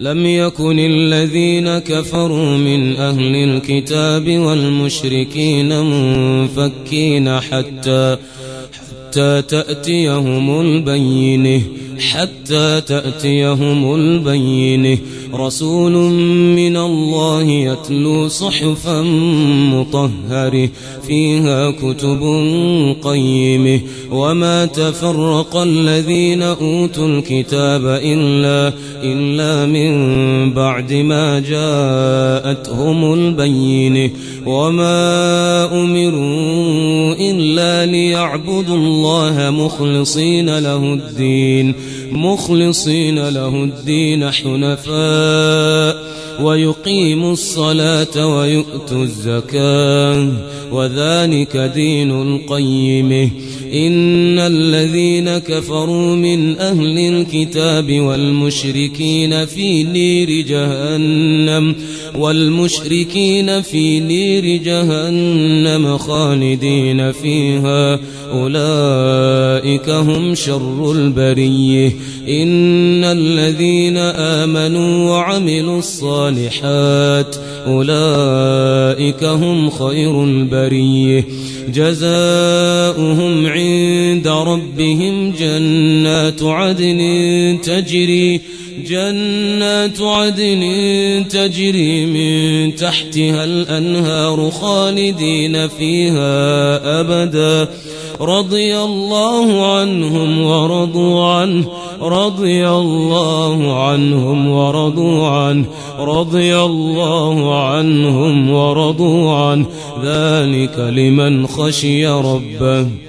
لم يكن الذين كفروا من أهل الكتاب والمشركين منفكين حتى حتى تأتيهم البينة حتى تأتيهم البينة. رسول من الله يتلو صحفا مطهرة فيها كتب قيمة. وما تفرق الذين أوتوا الكتاب إلا, إلا من بعد ما جاءتهم البينة. وما أمروا إلا ليعبدوا الله مخلصين له الدين. مخلصين له الدين حنفاء. ويقيموا الصلاة ويؤتوا الزكاة. وذلك دين القيم إن الذين كفروا من أهل الكتاب والمشركين في نير جهنم والمشركين في نير جهنم خالدين فيها. أولئك هم شر البرية. إن الذين آمنوا وعملوا الصالحات أولئك هم خير البرية. جزاؤهم عند ربهم جنات عدن تجري جنات عدن تجري من تحتها الأنهار خالدين فيها أبدا. رضي الله عنهم ورضوا عنه. رضي الله عنهم ورضوا عنه رضي الله عنهم ورضوا عنه. ذلك لمن خشي ربه.